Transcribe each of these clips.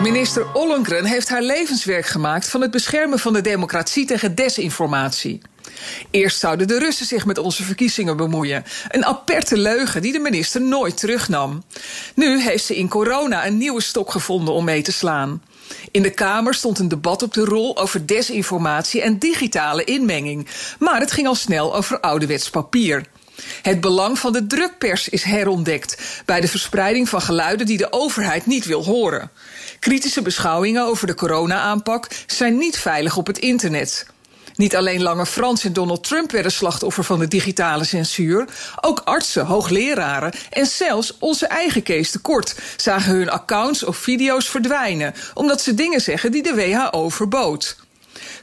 Minister Ollongren heeft haar levenswerk gemaakt van het beschermen van de democratie tegen desinformatie. Eerst zouden de Russen zich met onze verkiezingen bemoeien. Een aperte leugen die de minister nooit terugnam. Nu heeft ze in corona een nieuwe stok gevonden om mee te slaan. In de Kamer stond een debat op de rol over desinformatie en digitale inmenging. Maar het ging al snel over ouderwets papier. Het belang van de drukpers is herontdekt bij de verspreiding van geluiden die de overheid niet wil horen. Kritische beschouwingen over de corona-aanpak zijn niet veilig op het internet. Niet alleen Lange Frans en Donald Trump werden slachtoffer van de digitale censuur. Ook artsen, hoogleraren en zelfs onze eigen Kees de Kort zagen hun accounts of video's verdwijnen. omdat ze dingen zeggen die de WHO verbood.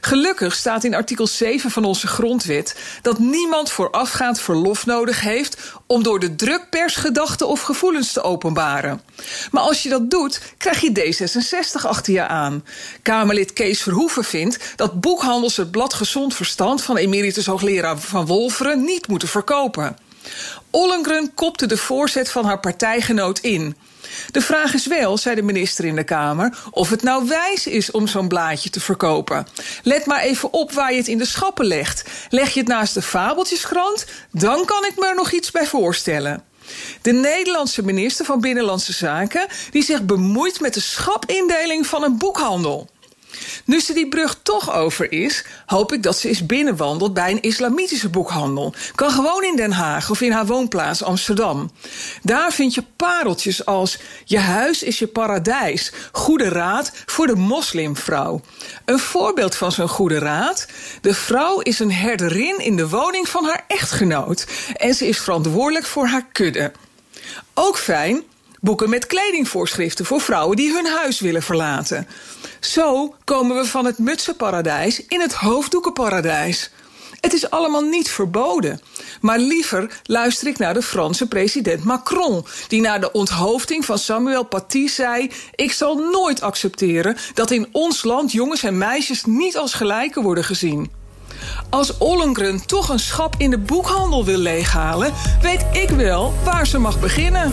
Gelukkig staat in artikel 7 van onze grondwet dat niemand voorafgaand verlof nodig heeft om door de drukpers gedachten of gevoelens te openbaren. Maar als je dat doet, krijg je D66 achter je aan. Kamerlid Kees Verhoeven vindt dat boekhandels het blad Gezond Verstand van emeritus hoogleraar Van Wolferen niet moeten verkopen. Ollengren kopte de voorzet van haar partijgenoot in. De vraag is wel, zei de minister in de Kamer, of het nou wijs is om zo'n blaadje te verkopen. Let maar even op waar je het in de schappen legt. Leg je het naast de fabeltjeskrant, dan kan ik me er nog iets bij voorstellen. De Nederlandse minister van Binnenlandse Zaken die zich bemoeit met de schapindeling van een boekhandel. Nu ze die brug toch over is, hoop ik dat ze eens binnenwandelt bij een islamitische boekhandel. Kan gewoon in Den Haag of in haar woonplaats Amsterdam. Daar vind je pareltjes als Je huis is je paradijs. Goede raad voor de moslimvrouw. Een voorbeeld van zo'n goede raad. De vrouw is een herderin in de woning van haar echtgenoot. En ze is verantwoordelijk voor haar kudde. Ook fijn boeken met kledingvoorschriften voor vrouwen die hun huis willen verlaten. Zo komen we van het mutsenparadijs in het hoofddoekenparadijs. Het is allemaal niet verboden. Maar liever luister ik naar de Franse president Macron, die na de onthoofding van Samuel Paty zei: Ik zal nooit accepteren dat in ons land jongens en meisjes niet als gelijken worden gezien. Als Ollengren toch een schap in de boekhandel wil leeghalen, weet ik wel waar ze mag beginnen.